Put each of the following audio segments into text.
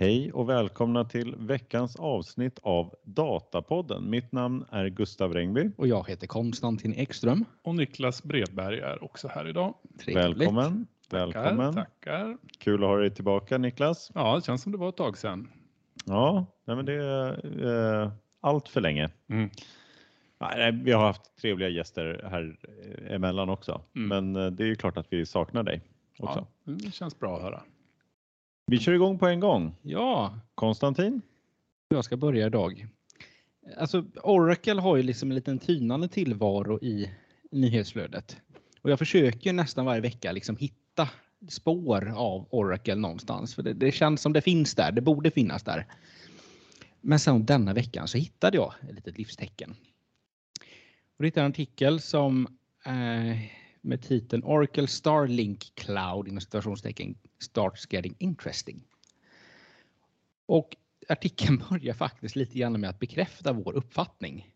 Hej och välkomna till veckans avsnitt av Datapodden. Mitt namn är Gustav Rengby. Och jag heter Konstantin Ekström. Och Niklas Bredberg är också här idag. Trevligt. Välkommen. Välkommen. Tackar, Kul att ha dig tillbaka Niklas. Ja, det känns som det var ett tag sedan. Ja, nej men det är eh, allt för länge. Mm. Nej, vi har haft trevliga gäster här emellan också, mm. men eh, det är ju klart att vi saknar dig också. Ja, det känns bra att höra. Vi kör igång på en gång. Ja. Konstantin? Jag ska börja idag. Alltså Oracle har ju liksom en liten tynande tillvaro i nyhetsflödet. Och jag försöker nästan varje vecka liksom hitta spår av Oracle någonstans. För det, det, känns som det finns där, det borde finnas där. Men sen denna veckan så hittade jag ett litet livstecken. Och det hittade en artikel som eh, med titeln Oracle Starlink Cloud inom situationstecken starts getting interesting. Och artikeln börjar faktiskt lite grann med att bekräfta vår uppfattning.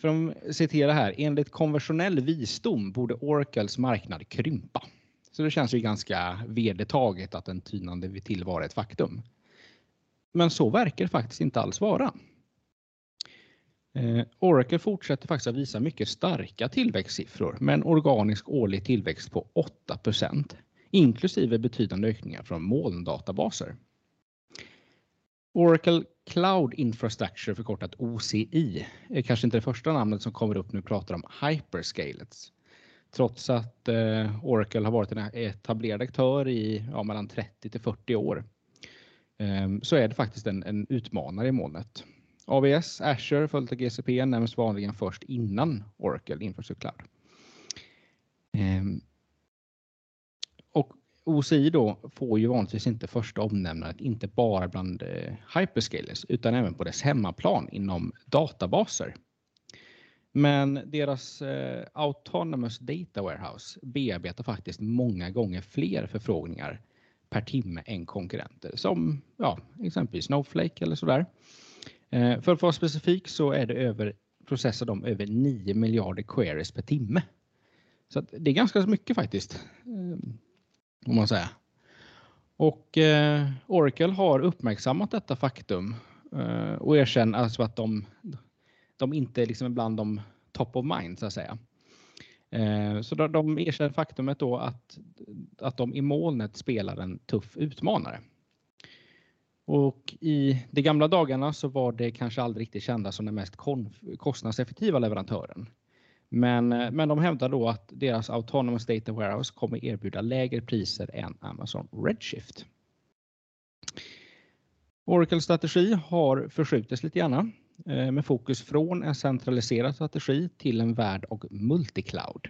För de citerar här, enligt konventionell visdom borde Oracles marknad krympa. Så det känns ju ganska vedertaget att en tynande tillvaro är ett faktum. Men så verkar det faktiskt inte alls vara. Eh, Oracle fortsätter faktiskt att visa mycket starka tillväxtsiffror med en organisk årlig tillväxt på 8% inklusive betydande ökningar från molndatabaser. Oracle Cloud Infrastructure, förkortat OCI, är kanske inte det första namnet som kommer upp när vi pratar om hyperscalets. Trots att eh, Oracle har varit en etablerad aktör i ja, mellan 30 till 40 år eh, så är det faktiskt en, en utmanare i molnet. AWS, Azure följt av GCP nämns vanligen först innan Oracle Infrastructure ehm, Cloud. Och OCI då får ju vanligtvis inte första omnämnandet, inte bara bland eh, hyperscalers utan även på dess hemmaplan inom databaser. Men deras eh, Autonomous Data Warehouse bearbetar faktiskt många gånger fler förfrågningar per timme än konkurrenter som ja, exempelvis Snowflake eller sådär. Eh, för att vara specifik så är det över, processar de över 9 miljarder queries per timme. Så det är ganska mycket faktiskt. Eh, om man säger. Och eh, Oracle har uppmärksammat detta faktum och erkänner alltså att de, de inte liksom är bland de top of mind så att säga. Så de, de erkänner faktumet då att, att de i molnet spelar en tuff utmanare. Och i de gamla dagarna så var det kanske aldrig riktigt kända som den mest kostnadseffektiva leverantören. Men, eh, men de hävdar då att deras Autonomous Data Warehouse kommer erbjuda lägre priser än Amazon Redshift. Oracles strategi har förskjutits lite grann eh, med fokus från en centraliserad strategi till en värld av multicloud.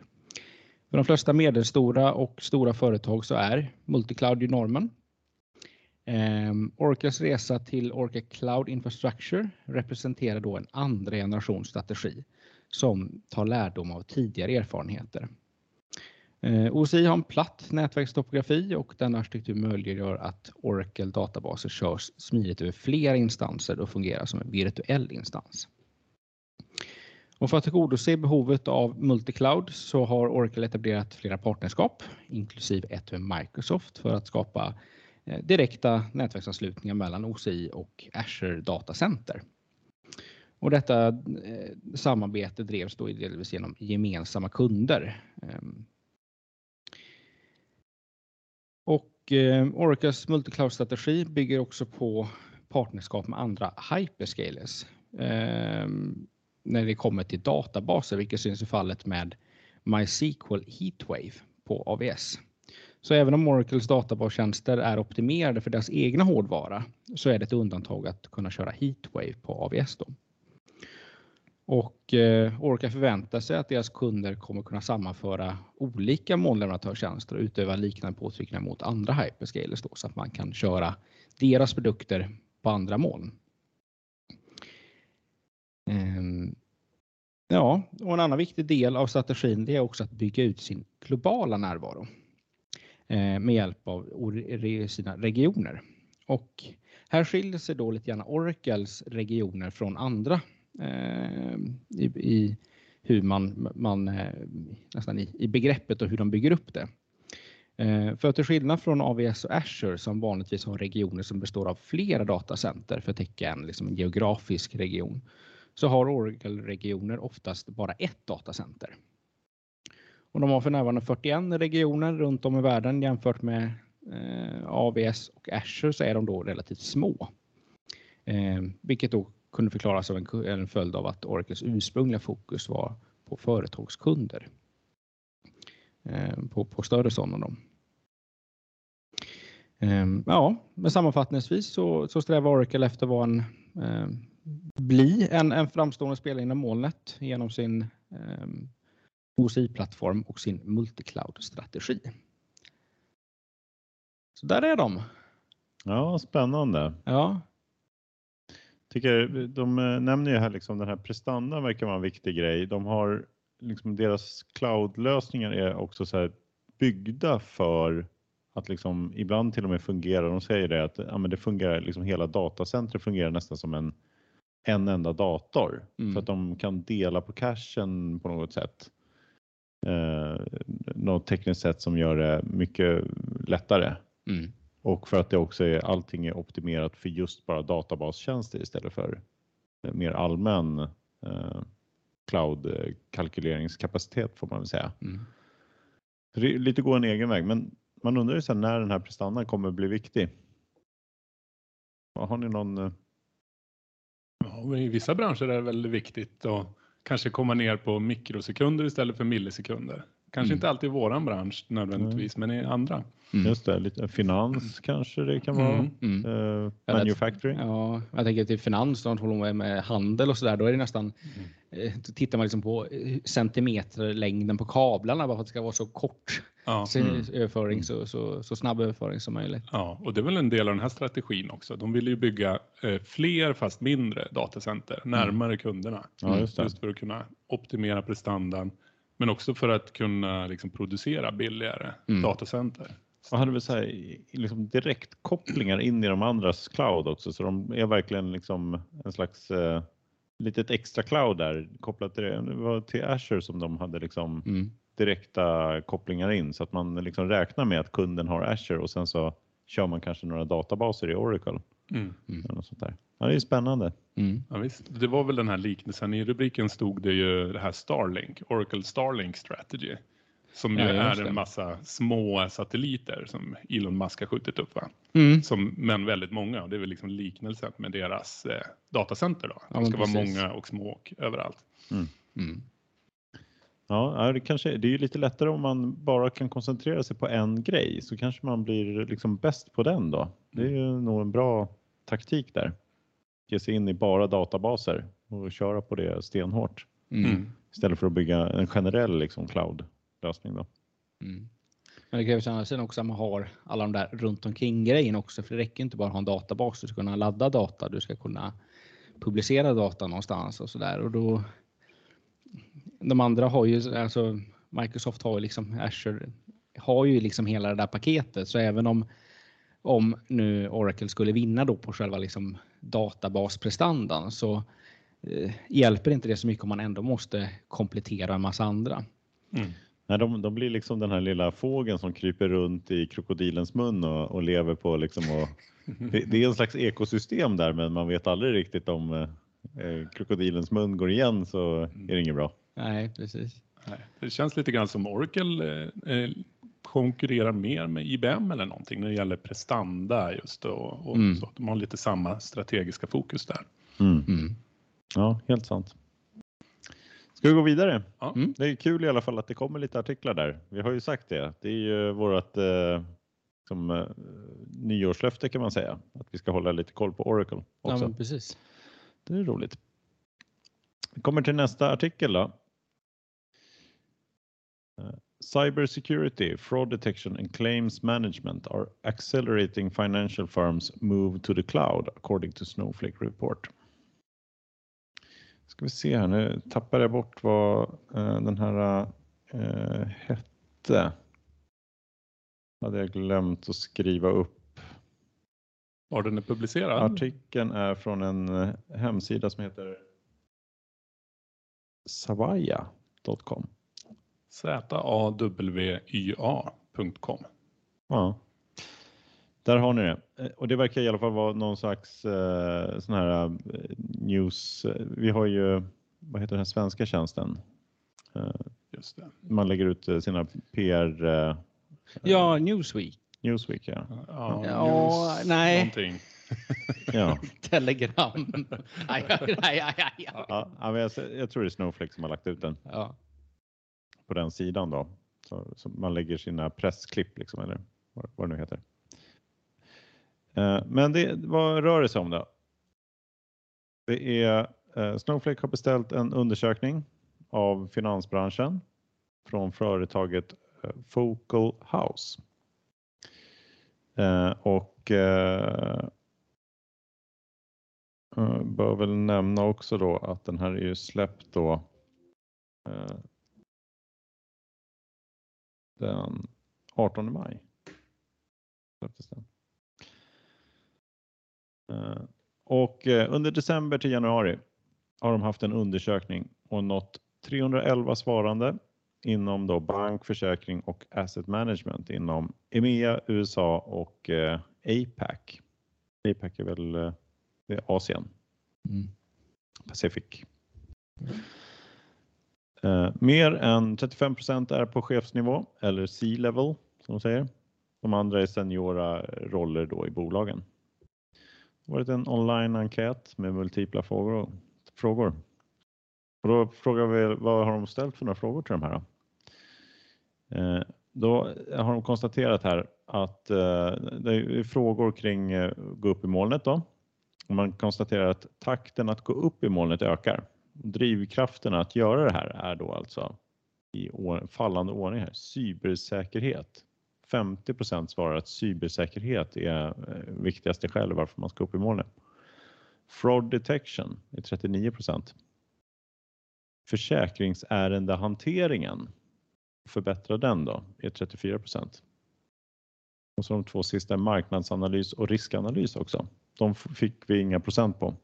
För de flesta medelstora och stora företag så är multicloud ju normen Um, resa till Orca Cloud Infrastructure representerar då en andra generations strategi som tar lärdom av tidigare erfarenheter. Ehm, uh, OCI har en platt nätverkstopografi och denna arkitektur möjliggör att Oracle databaser körs smidigt över flera instanser och fungerar som en virtuell instans. Och för att tillgodose behovet av multicloud så har Oracle etablerat flera partnerskap, inklusive ett med Microsoft för att skapa Eh, Eh, direkta nätverksanslutningar mellan OCI och Azure Datacenter. Och detta eh, samarbete drevs då delvis genom gemensamma kunder. Ehm. Och eh, Oracles multicloud-strategi bygger också på partnerskap med andra hyperscalers ehm, när det kommer till databaser, vilket syns i fallet med MySQL Heatwave på AVS. Så även om Oracles databastjänster är optimerade för deras egna hårdvara så är det ett undantag att kunna köra Heatwave på AVS. Då. Och eh, Oracle förväntar sig att deras kunder kommer kunna sammanföra olika molnleverantörstjänster och utöva liknande påtryckningar mot andra hyperscalers då, så att man kan köra deras produkter på andra moln. Ehm, ja, och en annan viktig del av strategin det är också att bygga ut sin globala närvaro. Eh, med hjälp av sina regioner. Och här skiljer sig då lite grann Oracles regioner från andra eh, i, i, hur man, man eh, nästan i, i begreppet och hur de bygger upp det. För till skillnad från AVS och Azure som vanligtvis har regioner som består av flera datacenter för att täcka en, liksom en geografisk region så har Oracle-regioner oftast bara ett datacenter. Och de har för närvarande 41 regioner runt om i världen jämfört med eh, AVS och Azure så är de då relativt små. Eh, vilket då kunde förklaras av en, en följd av att Oracles ursprungliga fokus var på företagskunder. Eh, på, på större sådana. Då. Eh, ja, men sammanfattningsvis så, så strävar Oracle efter att vara en, eh, bli en, en framstående spelare inom molnet genom sin eh, OCI-plattform och sin multicloud-strategi. Så där är de. Ja, spännande. Ja. Tycker, de eh, nämner ju här liksom den här prestandan verkar vara en viktig grej. De har liksom deras cloud-lösningar är också så här byggda för att liksom ibland till och med fungera. De säger det att ja, men det fungerar liksom hela datacentret fungerar nästan som en en enda dator mm. för att de kan dela på cachen på något sätt. Eh, något tekniskt sätt som gör det mycket lättare. Mm. Och för att det också är allting är optimerat för just bara databastjänster istället för mer allmän eh, cloud-kalkyleringskapacitet får man väl säga. Mm. Så det är lite gå en egen väg, men man undrar ju sen när den här prestandan kommer bli viktig. Har ni någon? Eh? Ja, I vissa branscher är det väldigt viktigt att kanske komma ner på mikrosekunder istället för millisekunder. Kanske mm. inte alltid i våran bransch nödvändigtvis, mm. men i andra. Mm. Just det, lite finans kanske det kan vara. Mm. Uh, manufacturing. Ja, jag tänker till finans, de håller med handel och så där. Då är det nästan, mm. eh, tittar man liksom på eh, centimeterlängden på kablarna bara för att det ska vara så kort ja. mm. överföring, så, så, så, snabb överföring som möjligt. Ja, och det är väl en del av den här strategin också. De vill ju bygga eh, fler fast mindre datacenter närmare kunderna. Ja, just, just, för att kunna optimera prestandan men också för att kunna liksom, producera billigare mm. datacenter. Och hade vi så här, liksom direktkopplingar in i de andras cloud också så de är verkligen liksom en slags eh, litet extra cloud där kopplat till det. var till Azure som de hade liksom mm. direkta kopplingar in så att man liksom räknar med att kunden har Azure och sen så kör man kanske några databaser i Oracle. Mm. Mm. Eller sånt där. Ja, det är spännande. Mm. Ja, visst. Det var väl den här liknelsen. I rubriken stod det ju det här Starlink, Oracle Starlink Strategy. Som ju ja, är en massa små satelliter som Elon Musk har skjutit upp. Va? Mm. Som, men väldigt många. Och det är väl liksom liknelsen med deras eh, datacenter. Då. Ja, det ska vara många och små och överallt. Mm. Mm. Ja, det, kanske, det är ju lite lättare om man bara kan koncentrera sig på en grej så kanske man blir liksom bäst på den då. Det är ju nog en bra taktik där. Ge sig in i bara databaser och köra på det stenhårt. Mm. mm. Istället för att bygga en generell liksom, cloud-lösning. Då. Mm. Men det krävs å andra sidan också att man har alla de där runt omkring grejerna också. För det räcker inte bara att ha en databas. Du ska kunna ladda data, du ska kunna publicera data någonstans och så där. Och då, de andra har ju, alltså Microsoft har ju liksom Azure har ju liksom hela det där paketet. Så även om om nu Oracle skulle vinna då på själva liksom databasprestandan så eh, hjälper inte det så mycket om man ändå måste komplettera en massa andra. Mm. Nej, de, de, blir liksom den här lilla fågeln som kryper runt i krokodilens mun och, och lever på liksom och, det, det, är en slags ekosystem där men man vet aldrig riktigt om eh, krokodilens mun går igen så är det inget bra. Nej, precis. Nej, det känns lite grann som Oracle eh, eh konkurrerar mer med IBM eller någonting när det gäller prestanda just och, och mm. så. De har lite samma strategiska fokus där. Mm. Mm. Ja, helt sant. Ska vi gå vidare? Ja. Mm. Det är kul i alla fall att det kommer lite artiklar där. Vi har ju sagt det. Det är ju vårt eh, som, eh, nyårslöfte kan man säga. Att vi ska hålla lite koll på Oracle också. Ja, precis. Det är roligt. Vi kommer till nästa artikel då. Cybersecurity, fraud detection and claims management are accelerating financial firms move to the cloud according to Snowflake report. Ska vi se här, nu tappar jag bort vad uh, den här uh, hette. Hade jag glömt att skriva upp. Var den är publicerad? Artikeln är från en uh, hemsida som heter savaya.com. zawya.com. Ja. Där har ni det. Eh, och det verkar i alla fall vara någon slags eh, sån här eh, news. Vi har ju, vad heter den svenska tjänsten? Eh, Just det. Man lägger ut eh, sina PR. Eh, ja, Newsweek. Newsweek, ja. Ja, ja news, nej. Någonting. ja. Telegram. aj, aj, aj, aj, Ja, jag, jag tror det är Snowflake som har lagt ut den. Ja. På den sidan då. Så, så man lägger sina pressklipp liksom, eller vad, vad det nu heter. Eh, men det, vad rör det sig om då? Det är eh, Snowflake har beställt en undersökning av finansbranschen från företaget eh, Focal House. Eh, och eh, eh, bör väl nämna också då att den här är ju släppt då den 18 maj. Släpptes den. Eh, och eh, under december till januari har de haft en undersökning och nått 311 svarande inom då bank, försäkring och asset management inom EMEA, USA och eh, APAC. APAC är väl det är Asien. Mm. Pacific. Mm. Eh, mer än 35% är på chefsnivå eller C-level som de säger. De andra är seniora roller då i bolagen Det har varit en online-enkät med multipla frågor. frågor. Och då frågar vi vad har de ställt för några frågor till de här? Eh, då har de konstaterat här att eh, det är frågor kring eh, gå upp i molnet då. Och man konstaterar att takten att gå upp i molnet ökar. Drivkrafterna att göra det här är då alltså i fallande ordning här, cybersäkerhet. 50 svarar att cybersäkerhet är eh, viktigaste skälet varför man ska upp i molnet. Fraud detection är 39% Försäkringsärendehanteringen, förbättra den då, är 34% Och så de två sista marknadsanalys och riskanalys också. De fick vi inga procent på.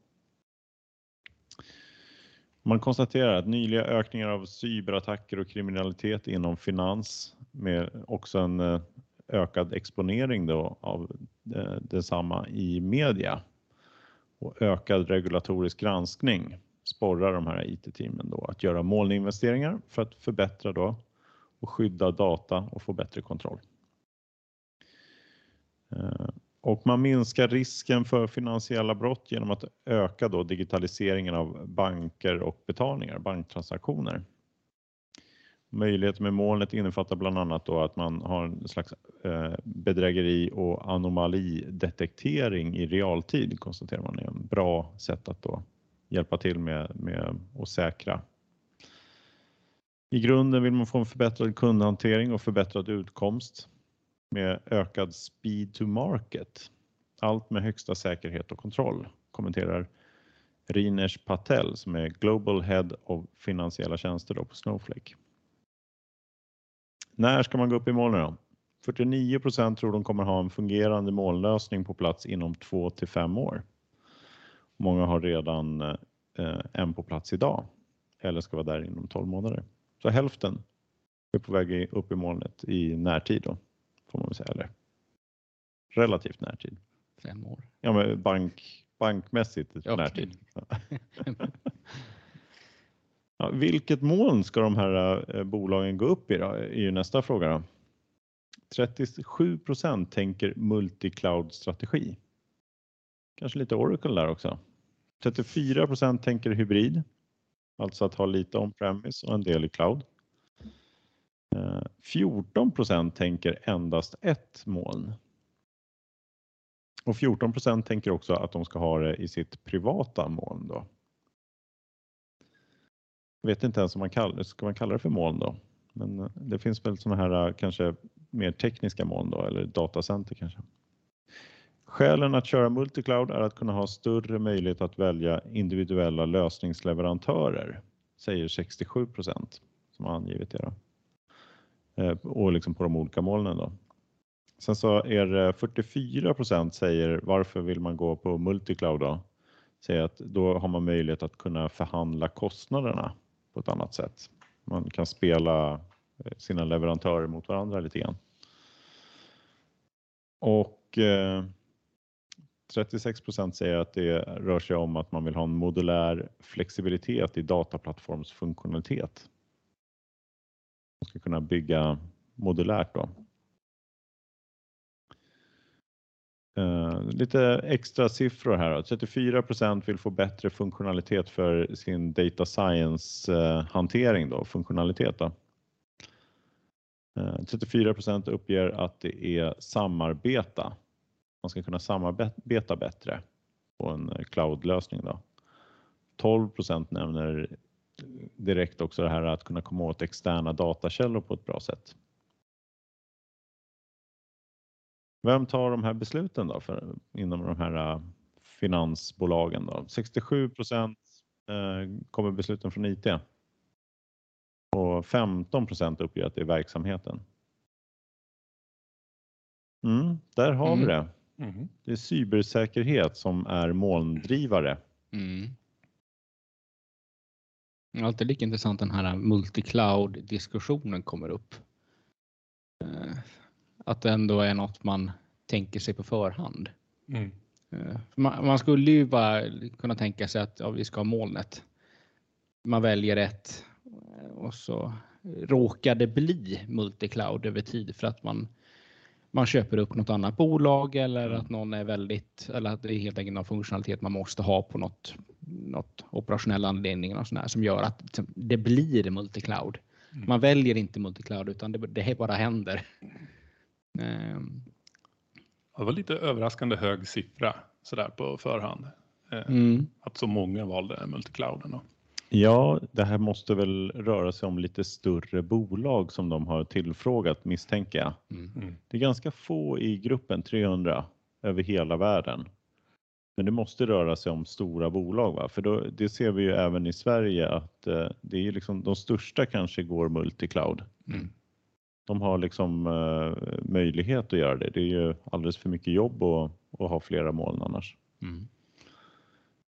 Man konstaterar att nyliga ökningar av cyberattacker och kriminalitet inom finans med också en eh, ökad exponering då av eh, detsamma i media och ökad regulatorisk granskning sporrar de här IT-teamen då att göra molninvesteringar för att förbättra då och skydda data och få bättre kontroll. Eh, och man minskar risken för finansiella brott genom att öka då digitaliseringen av banker och betalningar, banktransaktioner. Möjligheter med molnet innefattar bland annat då att man har en slags eh, bedrägeri och anomalidetektering i realtid konstaterar man är en bra sätt att då hjälpa till med, med att säkra. I grunden vill man få en förbättrad kundhantering och förbättrad utkomst med ökad speed to market. Allt med högsta säkerhet och kontroll, kommenterar Rinesh Patel som är Global Head of finansiella tjänster då på Snowflake. När ska man gå upp i molnen då? 49% tror de kommer ha en fungerande molnlösning på plats inom 2 till 5 år. Många har redan eh, en på plats idag eller ska vara där inom 12 månader. Så hälften är på väg upp i molnet i närtid då får man säga, eller relativt närtid. Fem år. Ja, men bank, bankmässigt okay. närtid. ja, vilket moln ska de här eh, bolagen gå upp i då? är ju nästa fråga. Då. 37% tänker multicloud-strategi. Kanske lite Oracle där också. 34% tänker hybrid, alltså att ha lite on-premise och en del i cloud. Eh, 14% tänker endast ett moln. Och 14% tänker också att de ska ha det i sitt privata moln. Då. Jag vet inte ens om man kallar, ska man kalla det för moln då. Men eh, det finns väl sådana här eh, kanske mer tekniska moln då, eller datacenter kanske. Skälen att köra multicloud är att kunna ha större möjlighet att välja individuella lösningsleverantörer, säger 67% som har angivit det. Då. Eh, och liksom på de olika molnen. Då. Sen så är det 44% säger varför vill man gå på multicloud då? Säger att då har man möjlighet att kunna förhandla kostnaderna på ett annat sätt. Man kan spela eh, sina leverantörer mot varandra lite grann. Och eh, 36 procent säger att det rör sig om att man vill ha en modulär flexibilitet i dataplattformsfunktionalitet. Man ska kunna bygga modulärt då. Uh, lite extra siffror här. 34 procent vill få bättre funktionalitet för sin data science uh, hantering då, funktionalitet. Då. Uh, eh, 34 procent uppger att det är samarbeta. Man ska kunna samarbeta bättre på en cloudlösning. Då. 12 procent nämner direkt också det här att kunna komma åt externa datakällor på ett bra sätt. Vem tar de här besluten då för, inom de här äh, finansbolagen? Då? 67 procent äh, kommer besluten från IT och 15 procent uppger att det är verksamheten. Mm, där har mm. vi det. Mm. Det är cybersäkerhet som är molndrivare. Alltid lika intressant den här multicloud diskussionen kommer upp. Eh, att det ändå är något man tänker sig på förhand. Mm. Eh, man, man, skulle ju bara kunna tänka sig att ja, vi ska ha molnet. Man väljer ett och så råkar det bli multicloud över tid för att man, man köper upp något annat bolag eller mm. att någon är väldigt, eller att det är helt enkelt någon funktionalitet man måste ha på något, något operationell anledning och sådär, som gör att det blir multicloud. Mm. Man väljer inte multicloud utan det, det bara händer. Ehm. Det var lite överraskande hög siffra sådär på förhand. Eh, mm. Att så många valde multiclouden. Ja, det här måste väl röra sig om lite större bolag som de har tillfrågat misstänker jag. Mm. mm. Det är ganska få i gruppen, 300 över hela världen. Men det måste röra sig om stora bolag, va? för då, det ser vi ju även i Sverige att eh, det är liksom de största kanske går multicloud. Mm de har liksom uh, möjlighet att göra det. Det är ju alldeles för mycket jobb att, att ha flera moln annars. Mm.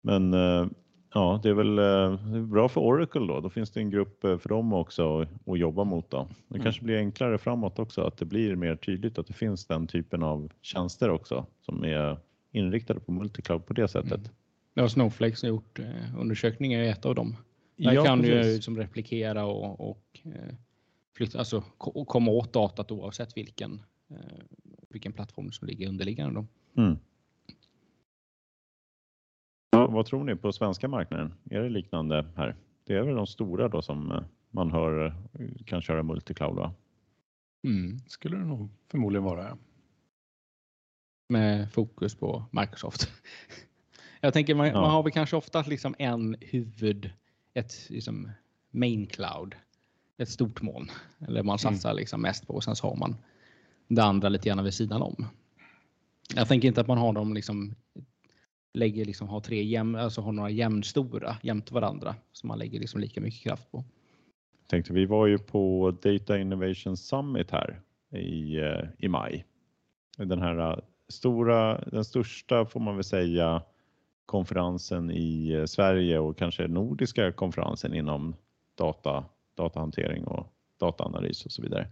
Men uh, ja, det är väl uh, bra för Oracle då. Då finns det en grupp för dem också att, jobba mot. Då. Det mm. kanske blir enklare framåt också att det blir mer tydligt att det finns den typen av tjänster också som är inriktade på multicloud på det sättet. Mm. Ja, Snowflake som gjort undersökningar är ett av dem. Där ja, kan precis. du liksom replikera och, och flytta, alltså komma åt datat oavsett vilken, eh, vilken plattform som ligger underliggande. Då. Mm. Vad tror ni på svenska marknaden? Är det liknande här? Det är väl de stora då som eh, man hör eh, kan köra multicloud va? Mm. Skulle det nog förmodligen vara. Med fokus på Microsoft. Jag tänker man, ja. man har väl kanske ofta liksom en huvud, ett liksom main cloud ett stort moln. Eller man satsar mm. liksom mest på och sen så har man det andra lite grann vid sidan om. Jag tänker inte att man har dem liksom lägger liksom har tre jäm, alltså har några jämnstora jämte varandra som man lägger liksom lika mycket kraft på. Tänkte vi var ju på Data Innovation Summit här i, eh, i maj. Den här eh, stora, den största får man väl säga konferensen i eh, Sverige och kanske nordiska konferensen inom data datahantering och dataanalys och så vidare.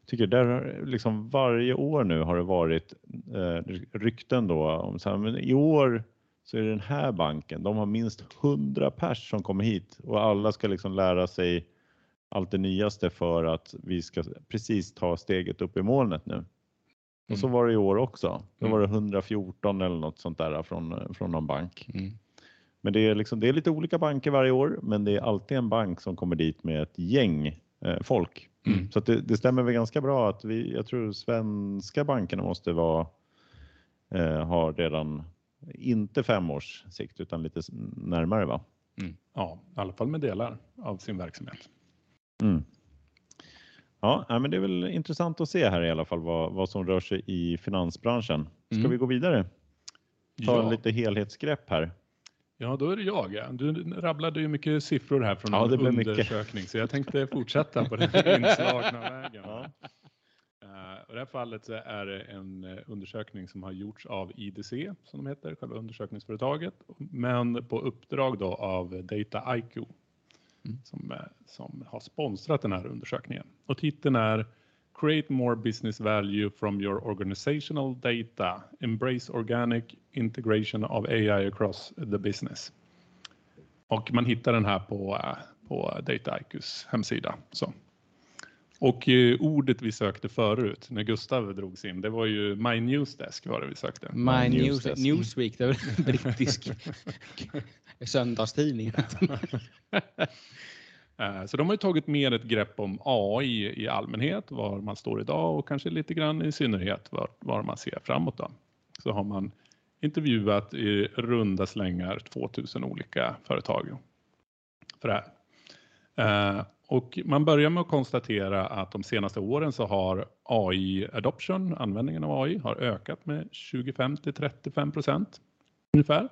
Jag tycker där liksom varje år nu har det varit eh, rykten då om så här, men i år så är det den här banken, de har minst 100 pers som kommer hit och alla ska liksom lära sig allt det nyaste för att vi ska precis ta steget upp i molnet nu. Och så mm. var det i år också. Då var det 114 eller något sånt där från, från någon bank. Mm. Men det är, liksom, det är lite olika banker varje år, men det är alltid en bank som kommer dit med ett gäng eh, folk. Mm. Så det, det, stämmer väl ganska bra att vi, jag tror svenska bankerna måste vara, eh, ha redan, inte fem års sikt utan lite närmare va? Mm. Ja, i alla fall med delar av sin verksamhet. Mm. Ja, men det är väl intressant att se här i alla fall vad, vad som rör sig i finansbranschen. Ska mm. vi gå vidare? Ta ja. lite helhetsgrepp här. Ja, då är det jag. Du rabblade ju mycket siffror här från ja, en undersökning mycket. så jag tänkte fortsätta på den inslagna vägen. I det här fallet är det en eh, undersökning som har gjorts av IDC som de heter, själva undersökningsföretaget, men på uppdrag då av Data IQ mm. som, eh, som har sponsrat den här undersökningen. Och titeln är create more business value from your organizational data, embrace organic integration of AI across the business. Och man hittar den här på, på Dataikus hemsida. Så. Och eh, ordet vi sökte förut när Gustav drogs in, det var ju My Newsdesk var det vi sökte. My, My News, Newsweek, det är en brittisk söndagstidning. Eh, så de har ju tagit mer ett grepp om AI i allmänhet, var man står idag och kanske lite grann i synnerhet var, var man ser framåt. Då. Så har man intervjuat i runda slängar 2000 olika företag för det här. Och man börjar med att konstatera att de senaste åren så har AI adoption, användningen av AI, har ökat med 25 till 35 procent ungefär.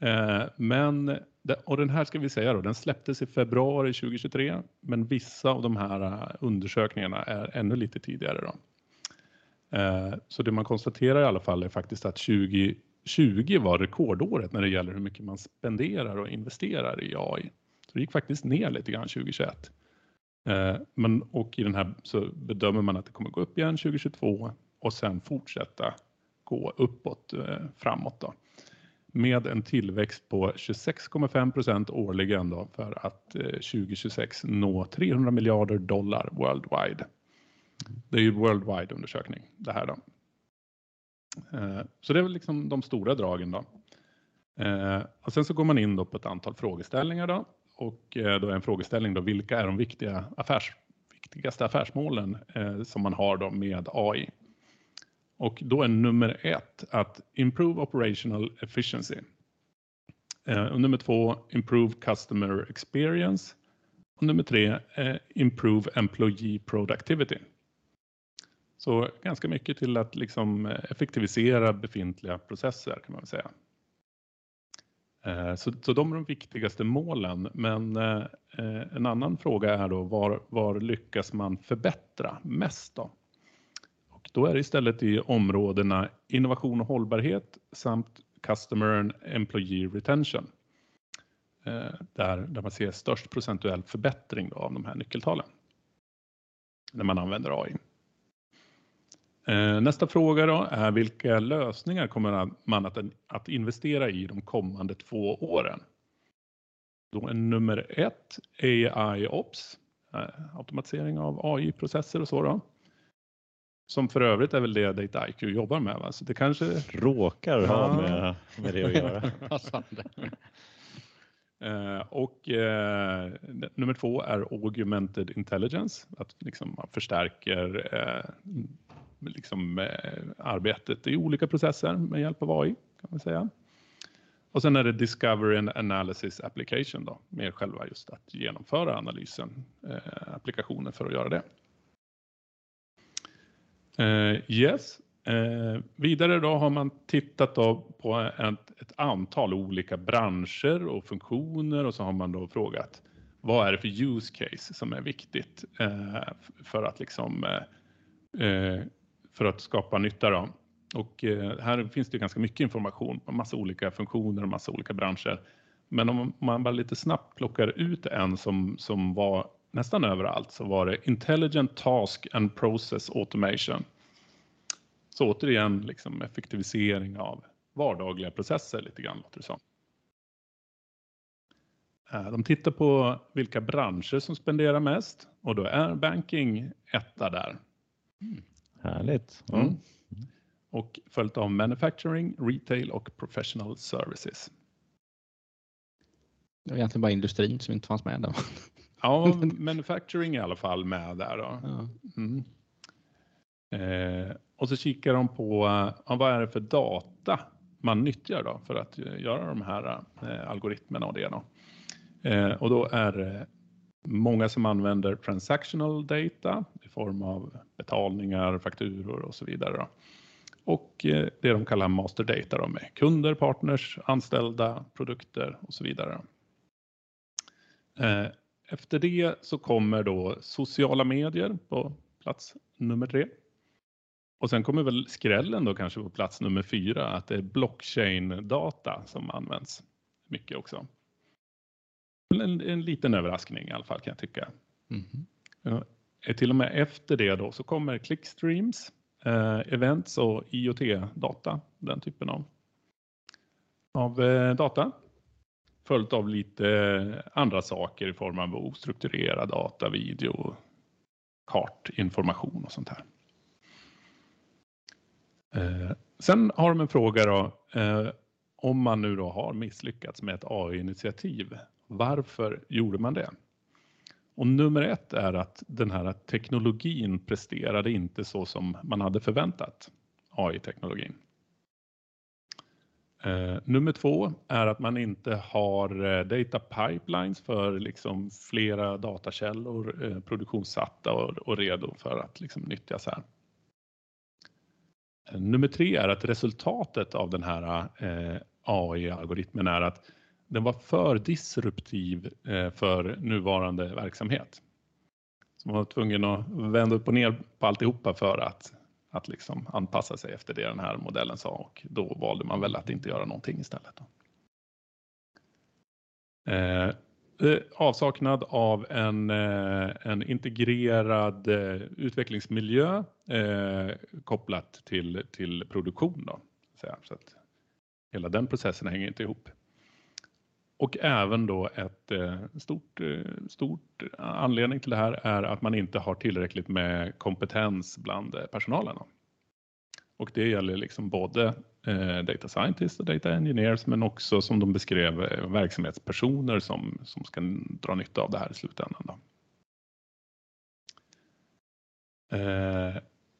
Eh, men, och den här ska vi säga då, den släpptes i februari 2023, men vissa av de här eh, undersökningarna är ännu lite tidigare. Då. Eh, så det man konstaterar i alla fall är faktiskt att 2020 var rekordåret när det gäller hur mycket man spenderar och investerar i AI. Så det gick faktiskt ner lite grann 2021. Eh, men, och i den här så bedömer man att det kommer gå upp igen 2022 och sen fortsätta gå uppåt eh, framåt. Då med en tillväxt på 26,5 procent årligen då för att eh, 2026 nå 300 miljarder dollar worldwide. Det är ju worldwide undersökning det här då. Så det är väl liksom de stora dragen då. Och sen så går man in då på ett antal frågeställningar då och eh, då är en frågeställning då vilka är de viktiga affärs, viktigaste affärsmålen eh, som man har då med AI? Och då är nummer ett att improve operational efficiency. Eh, och nummer två, improve customer experience. Och nummer tre, eh, improve employee productivity. Så ganska mycket till att liksom eh, effektivisera befintliga processer kan man säga. Eh, så, så de är de viktigaste målen. Men eh, eh, en annan fråga är då var, var lyckas man förbättra mest då? Då är det istället i områdena innovation och hållbarhet samt customer and employee retention. Eh, där, där man ser störst procentuell förbättring av de här nyckeltalen. När man använder AI. Eh, nästa fråga då är vilka lösningar kommer man att, att investera i de kommande två åren? Då är nummer ett AI Ops, eh, automatisering av AI-processer och så. Då. Som för övrigt är väl det DataIQ jobbar med. Va? Så det kanske råkar ha med, med det att göra. eh, och eh, nummer två är augmented intelligence, att liksom man förstärker eh, liksom, eh, arbetet i olika processer med hjälp av AI kan man säga. Och sen är det Discovery and Analysis Application då, med själva just att genomföra analysen, eh, applikationen för att göra det. Eh, yes. Eh, vidare då har man tittat då på ett, ett, antal olika branscher och funktioner och så har man då frågat vad är det för use case som är viktigt eh, för att liksom eh, för att skapa nytta då. Och eh, här finns det ganska mycket information massa olika funktioner och massa olika branscher. Men om man bara lite snabbt plockar ut en som, som var nästan överallt så var det Intelligent Task and Process Automation. Så återigen liksom effektivisering av vardagliga processer lite grann låter det som. Eh, de tittar på vilka branscher som spenderar mest och då är banking etta där. Mm. Härligt. Mm. Mm. Och följt av manufacturing, retail och professional services. Det var egentligen bara industrin som inte fanns med där. Ja, manufacturing är i alla fall med där. Då. Ja. Mm. Eh, och så kikar de på ja, vad är det för data man nyttjar då för att göra de här eh, algoritmerna och det. Då. Eh, och då är det många som använder transactional data i form av betalningar, fakturor och så vidare. Då. Och eh, det de kallar master data då, med kunder, partners, anställda, produkter och så vidare. Eh, efter det så kommer då sociala medier på plats nummer tre. Och sen kommer väl skrällen då kanske på plats nummer fyra, att det är blockchain-data som används mycket också. En, en liten överraskning i alla fall kan jag tycka. Mm. till och med efter det då så kommer clickstreams, eh, events och IoT-data, den typen av, av eh, data. Följt av lite andra saker i form av ostrukturerad data, video, kartinformation och sånt här. Eh, sen har de en fråga då, eh, om man nu då har misslyckats med ett AI-initiativ, varför gjorde man det? Och nummer ett är att den här teknologin presterade inte så som man hade förväntat, AI-teknologin. Eh, nummer två är att man inte har eh, data pipelines för liksom flera datakällor eh, produktionssatta och, och, redo för att liksom nyttjas här. Eh, nummer tre är att resultatet av den här eh, AI-algoritmen är att den var för disruptiv eh, för nuvarande verksamhet. Så man var tvungen att vända upp och ner på alltihopa för att, att liksom anpassa sig efter det den här modellen sa och då valde man väl att inte göra någonting istället. Då. eh, eh avsaknad av en, eh, en integrerad utvecklingsmiljö eh, kopplat till, till produktion. Då, så att hela den processen hänger inte ihop. Och även då ett eh, stort, eh, stort anledning till det här är att man inte har tillräckligt med kompetens bland eh, personalen. Och det gäller liksom både data scientists och data engineers men också som de beskrev verksamhetspersoner som, som ska dra nytta av det här i slutändan. Då.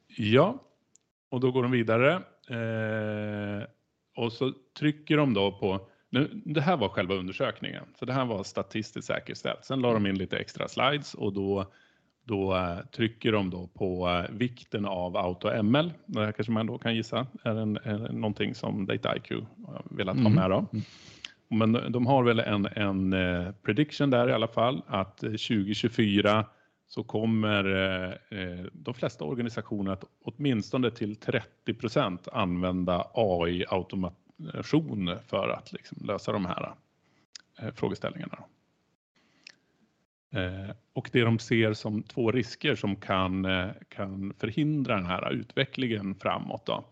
ja, och då går de vidare och så trycker de då på nu, det här var själva undersökningen, så det här var statistiskt säkerställt. Sen la de in lite extra slides och då, då uh, trycker de då på uh, vikten av AutoML. Det här kanske man då kan gissa är, en, är någonting som DataIQ har velat ha mm. med. Då. Mm. Men de har väl en, en prediction där i alla fall att 2024 så kommer de flesta organisationer att åtminstone till 30 procent använda AI-automat kombination för att liksom lösa de här eh, frågeställningarna. Eh, och det de ser som två risker som kan, eh, kan förhindra den här utvecklingen framåt. Då.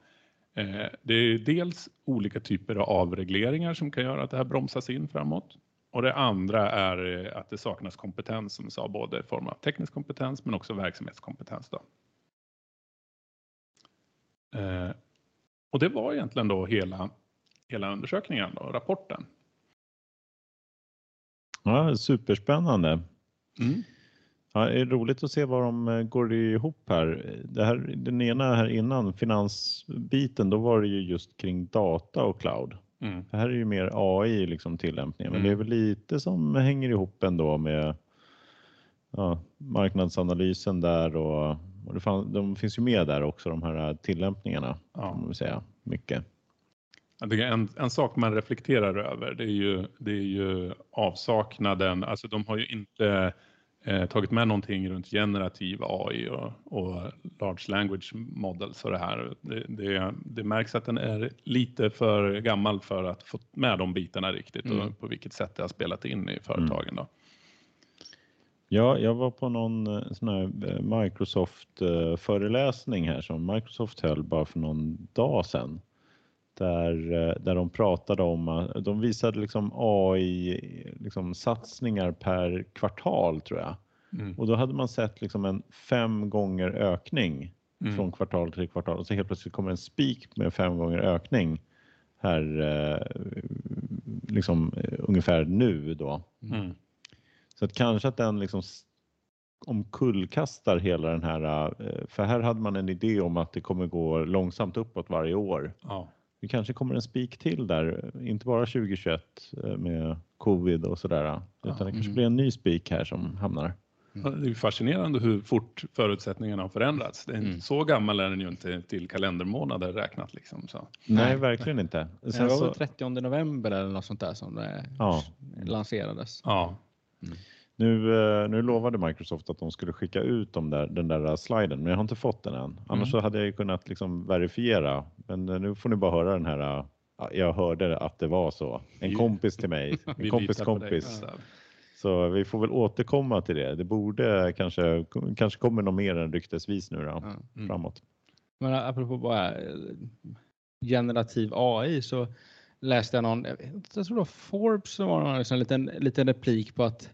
Det är dels olika typer av avregleringar som kan göra att det här bromsas in framåt. Och det andra är att det saknas kompetens som jag sa, både i form av teknisk kompetens men också verksamhetskompetens. Då. Och det var egentligen då hela hela undersökningen och rapporten. Ja, superspännande. Mm. Ja, det är roligt att se vad de eh, går ihop här. Det här. Den ena här innan, finansbiten, då var det ju just kring data och cloud. Mm. Det här är ju mer AI liksom tillämpningen, men mm. det är mm. väl lite som hänger ihop ändå med ja, marknadsanalysen där och, och fann, de finns ju med där också, de här tillämpningarna. Ja. Kan man säga, mycket. En, en sak man reflekterar över det är ju, det är ju avsaknaden, alltså de har ju inte eh, tagit med någonting runt generativ AI och, och large language models och det här. Det, det, det, märks att den är lite för gammal för att få med de bitarna riktigt mm. och på vilket sätt det har spelat in i företagen. Då. Ja, jag var på någon eh, sån här eh, Microsoft eh, föreläsning här som Microsoft höll bara för någon dag sedan där, eh, där de pratade om, de visade liksom AI liksom satsningar per kvartal tror jag. Mm. Och då hade man sett liksom en fem gånger ökning mm. från kvartal till kvartal och så helt plötsligt kommer en spik med fem gånger ökning här eh, liksom eh, ungefär nu då. Mm. Så att kanske att den liksom omkullkastar hela den här, för här hade man en idé om att det kommer gå långsamt uppåt varje år. Ja det kanske kommer en spik till där, inte bara 2021 eh, med covid och sådär, utan ja, det kanske mm. blir en ny spik här som hamnar. Mm. Det är fascinerande hur fort förutsättningarna har förändrats. Det är mm. Så gammal är den ju inte till kalendermånader räknat. Liksom, så. Nej, verkligen inte. Sen det var så... 30 november eller något sånt där som det ja. lanserades. Ja. Mm. Nu, eh, nu lovade Microsoft att de skulle skicka ut de där, den där sliden, men jag har inte fått den än. Annars mm. så hade jag kunnat liksom verifiera. Men eh, nu får ni bara höra den här. Eh, jag hörde att det var så. En kompis till mig, en kompis kompis. Så vi får väl återkomma till det. Det borde kanske, kanske kommer något mer än ryktesvis nu då, mm. framåt. Men apropå bara eh, generativ AI så läste jag någon, jag tror det var Forbes som var en liksom liten, liten replik på att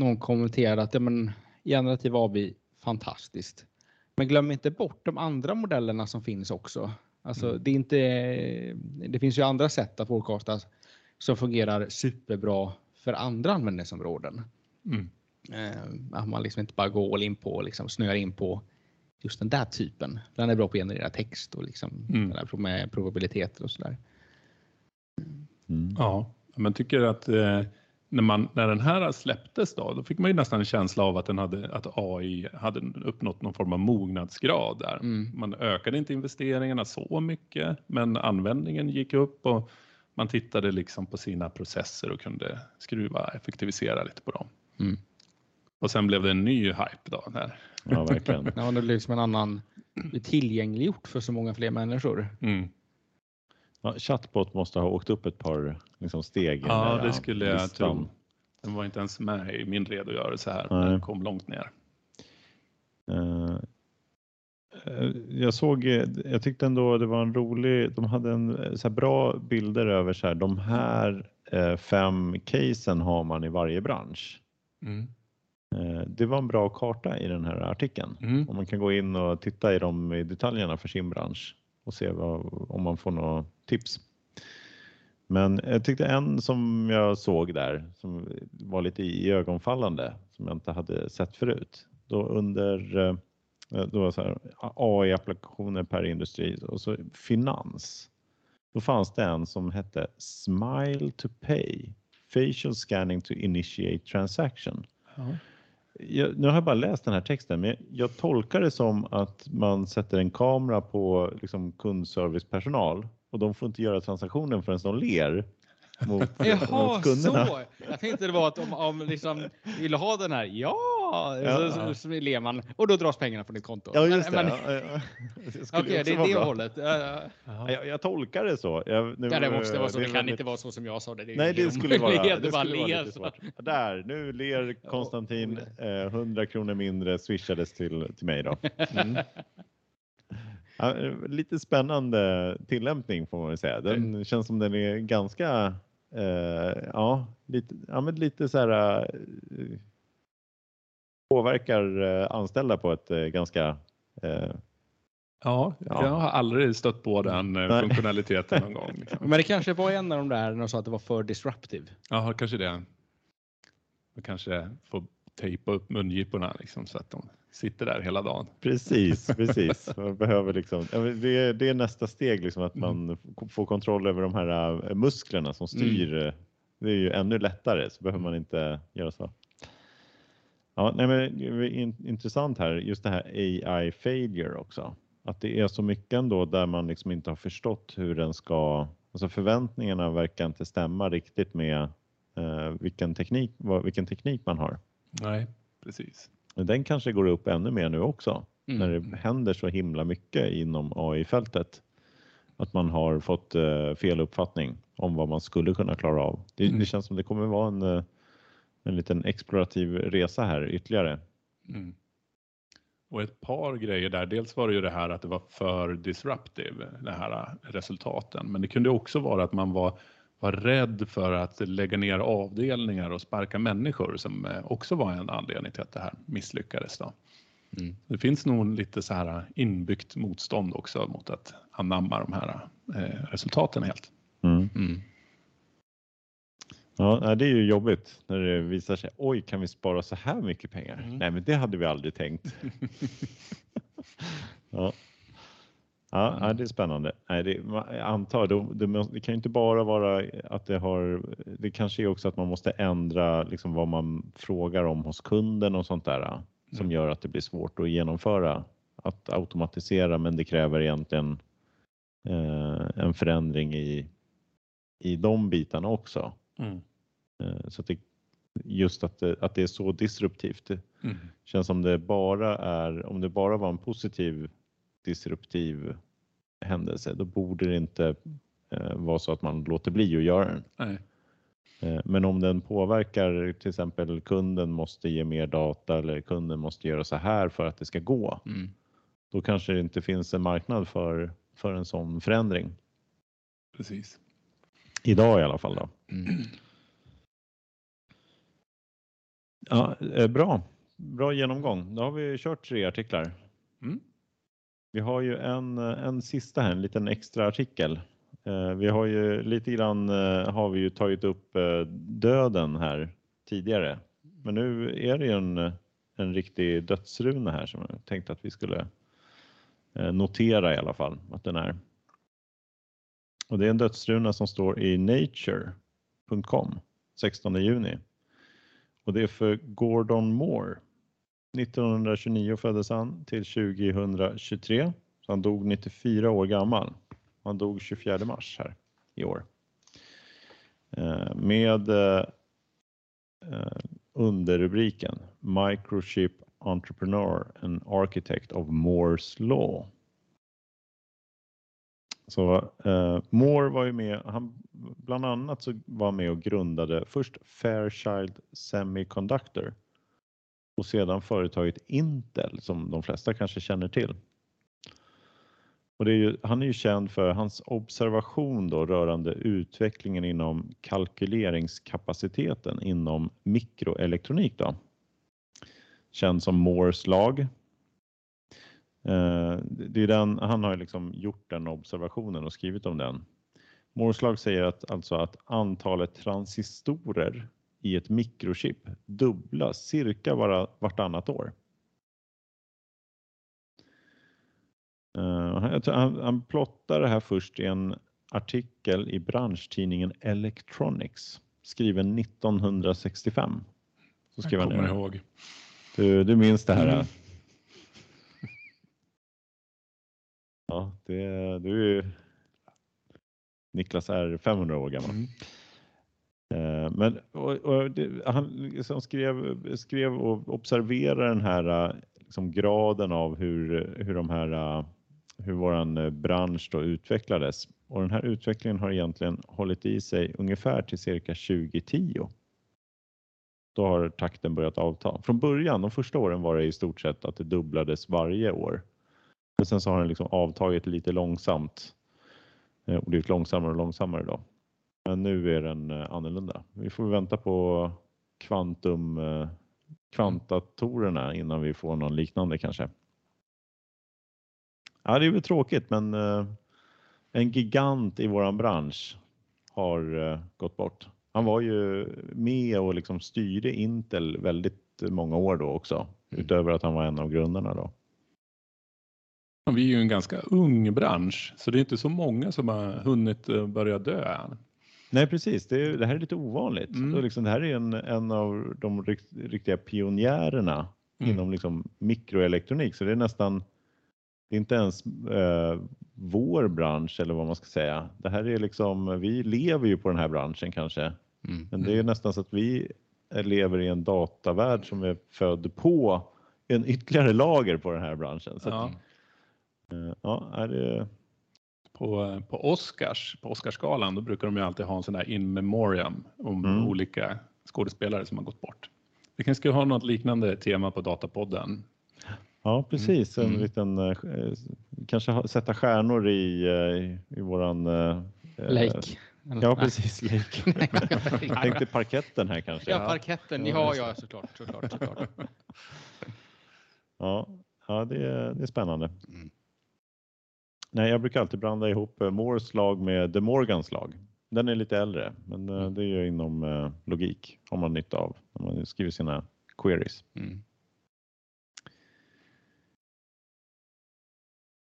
någon kommenterade att ja, men, generativ AI fantastiskt. Men glöm inte bort de andra modellerna som finns också. Alltså, mm. det, är inte, det finns ju andra sätt att forecasta som fungerar superbra för andra användningsområden. Mm. Eh, att man liksom inte bara går all in på, liksom snöar in på just den där typen. Den är bra på att generera text och liksom mm. med probabiliteter och sådär. Mm. Ja, men tycker att eh, när, man, när den här släpptes då, då fick man ju nästan en känsla av att, den hade, att AI hade uppnått någon form av mognadsgrad där. Mm. Man ökade inte investeringarna så mycket, men användningen gick upp och man tittade liksom på sina processer och kunde skruva, effektivisera lite på dem. Mm. Och sen blev det en ny hype då. Där. Ja, verkligen. ja, det blev liksom en annan, tillgängliggjort för så många fler människor. Mm. Ja, chatbot måste ha åkt upp ett par liksom, steg. Ja, det skulle jag listan. tro. Den var inte ens med i min redogörelse här. Nej. Den kom långt ner. Uh, jag såg, jag tyckte ändå det var en rolig, de hade en så bra bilder över så här, de här fem casen har man i varje bransch. Mm. Det var en bra karta i den här artikeln. Mm. Om man kan gå in och titta i de i detaljerna för sin bransch och se vad, om man får några tips. Men jag tyckte en som jag såg där som var lite i ögonfallande som jag inte hade sett förut. Då under eh, då så AI-applikationer per industri och så finans. Då fanns det en som hette Smile to pay, facial scanning to initiate transaction. Ja jag, nu har jag bara läst den här texten, men jag tolkar det som att man sätter en kamera på liksom, kundservicepersonal och de får inte göra transaktionen förrän de ler mot, Jaha, mot kunderna. så! Jag tänkte det var att om, om liksom vill ha den här, ja! ja. Så, så, så ler man och då dras pengarna från ditt konto. Ja, just men, det. Men, ja, Okej, okay, det är det hållet. Jag, jag, tolkar det så. Jag, nu, ja, det måste vara så. Det, det kan väldigt... inte vara så som jag sa det. det Nej, det skulle vara, det skulle vara lite svårt. Där, nu ler Konstantin. Eh, 100 kronor mindre swishades till, till mig då. Mm. Ja, lite spännande tillämpning får man säga. Den mm. känns som den är ganska eh, ja, lite, ja, men lite så här eh, påverkar eh, anställda på ett eh, ganska eh, Ja, ja, jag har aldrig stött på den Nej. funktionaliteten någon gång. Liksom. Men det kanske var en av de där när de sa att det var för disruptive. Ja, kanske det. Man kanske får tejpa upp mungiporna liksom, så att de sitter där hela dagen. Precis, precis. Man behöver liksom, det, är, det är nästa steg, liksom, att man mm. får kontroll över de här äh, musklerna som styr. Mm. Det är ju ännu lättare så behöver man inte göra så. Ja, nej, men det är intressant här, just det här AI failure också. Att det är så mycket ändå där man liksom inte har förstått hur den ska, alltså förväntningarna verkar inte stämma riktigt med eh, vilken, teknik, vilken teknik man har. Nej, precis. Den kanske går upp ännu mer nu också mm. när det händer så himla mycket inom AI-fältet. Att man har fått uh, fel uppfattning om vad man skulle kunna klara av. Det, mm. det känns som det kommer vara en, uh, en liten explorativ resa här ytterligare. Mm. Och ett par grejer där. Dels var det ju det här att det var för disruptive, de här resultaten. Men det kunde också vara att man var var rädd för att lägga ner avdelningar och sparka människor som eh, också var en anledning till att det här misslyckades. Då. Mm. Det finns nog lite så här inbyggt motstånd också mot att anamma de här eh, resultaten helt. Mm. Mm. Ja, det är ju jobbigt när det visar sig. Oj, kan vi spara så här mycket pengar? Mm. Nej, men det hade vi aldrig tänkt. ja. Ja, mm. det är spännande. Nej, det, jag antar, det, det, det, kan ju inte bara vara att det har, det kanske är också att man måste ändra liksom vad man frågar om hos kunden och sånt där som mm. gör att det blir svårt att genomföra, att automatisera, men det kräver egentligen eh, en förändring i, i de bitarna också. Mm. Eh, så att det, just att det, att det är så disruptivt. Det mm. känns som det bara är, om det bara var en positiv disruptiv händelse, då borde det inte eh, vara så att man låter bli att göra den. Nej. Eh, men om den påverkar till exempel kunden måste ge mer data eller kunden måste göra så här för att det ska gå. Mm. Då kanske det inte finns en marknad för, för en sån förändring. Precis. Idag i alla fall. Då. Mm. Ja, eh, bra. Bra genomgång. Då har vi kört tre artiklar. Mm. Vi har ju en, en sista här, en liten extra artikel. Eh, vi har ju lite grann eh, har vi ju tagit upp eh, döden här tidigare. Men nu är det ju en, en riktig dödsruna här som jag tänkte att vi skulle notera i alla fall att den är. Och det är en dödsruna som står i nature.com 16 juni. Och det är för Gordon Moore. 1929 föddes han till 2023. Så han dog 94 år gammal. Han dog 24 mars här i år. Eh, med eh, eh, underrubriken Microchip Entrepreneur and Architect of Moore's Law. Så eh, Moore var ju med, han bland annat så var med och grundade först Fairchild Semiconductor och sedan företaget Intel som de flesta kanske känner till. Och är ju, han är ju känd för hans observation då rörande utvecklingen inom kalkyleringskapaciteten inom mikroelektronik. Då. Känd som Moores lag Eh, det är den, han har liksom gjort den observationen och skrivit om den. Moores lag säger att, alltså att antalet transistorer i ett mikrochip dubblas cirka var, vartannat år. Uh, han, han plottar det här först i en artikel i branschtidningen Electronics skriven 1965. Så skrev Jag kommer han ihåg. Du, du minns det här? Mm. Ja, det, du är Niklas är 500 år gammal. Mm. Eh, men och, och det, han liksom skrev, skrev och observerade den här eh, liksom graden av hur, hur, de här, eh, hur våran bransch då utvecklades. Och den här utvecklingen har egentligen hållit i sig ungefär till cirka 2010. Då har takten börjat avta. Från början, de första åren var det i stort sett att det dubblades varje år. Men sen så har den liksom avtagit lite långsamt och blivit långsammare och långsammare då. Men nu är den eh, annorlunda. Vi får vänta på kvantum eh, kvantdatorerna innan vi får någon liknande kanske. Ja, det är väl tråkigt, men en gigant i våran bransch har gått bort. Han var ju med och liksom styrde Intel väldigt många år då också, mm. utöver att han var en av grundarna då. Vi är ju en ganska ung bransch så det är inte så många som har hunnit eh, börja dö än. Nej precis, det, är, det här är lite ovanligt. Mm. Så liksom, det här är en, en av de rikt, riktiga pionjärerna mm. inom liksom mikroelektronik så det är nästan det är inte ens eh, vår bransch eller vad man ska säga. Det här är liksom, vi lever ju på den här branschen kanske. Mm. Men det är mm. nästan så att vi lever i en datavärld som är född på en ytterligare lager på den här branschen. Så ja. att, Eh, ja, är det... På, på Oscars, på Oscarsgalan, då brukar de ju alltid ha en sån där in memoriam om mm. olika skådespelare som har gått bort. Vi kanske ska ha något liknande tema på Datapodden. Ja, precis. En mm. liten, eh, kanske sätta stjärnor i, eh, i våran... Lake. Ja, precis. Lake. Jag tänkte parketten här kanske. Ja, parketten. Ja, ja såklart. såklart, såklart. ja, ja det, är, det är spännande. Mm. Nej, jag brukar alltid blanda ihop eh, Moores lag med De Morgans lag. Den är lite äldre, men eh, mm. det är ju inom eh, logik har man nytta av när man skriver sina queries. Mm.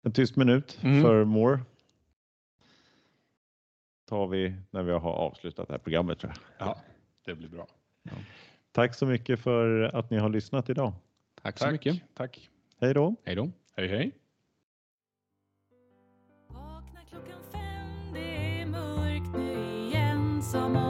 En tyst minut mm. för Moore. tar vi när vi har avslutat det här programmet tror jag. Ja, det blir bra. Ja. Tack så mycket för att ni har lyssnat idag. Tack så Tack. mycket. Tack. Hej då. Hej då. Hej hej. Som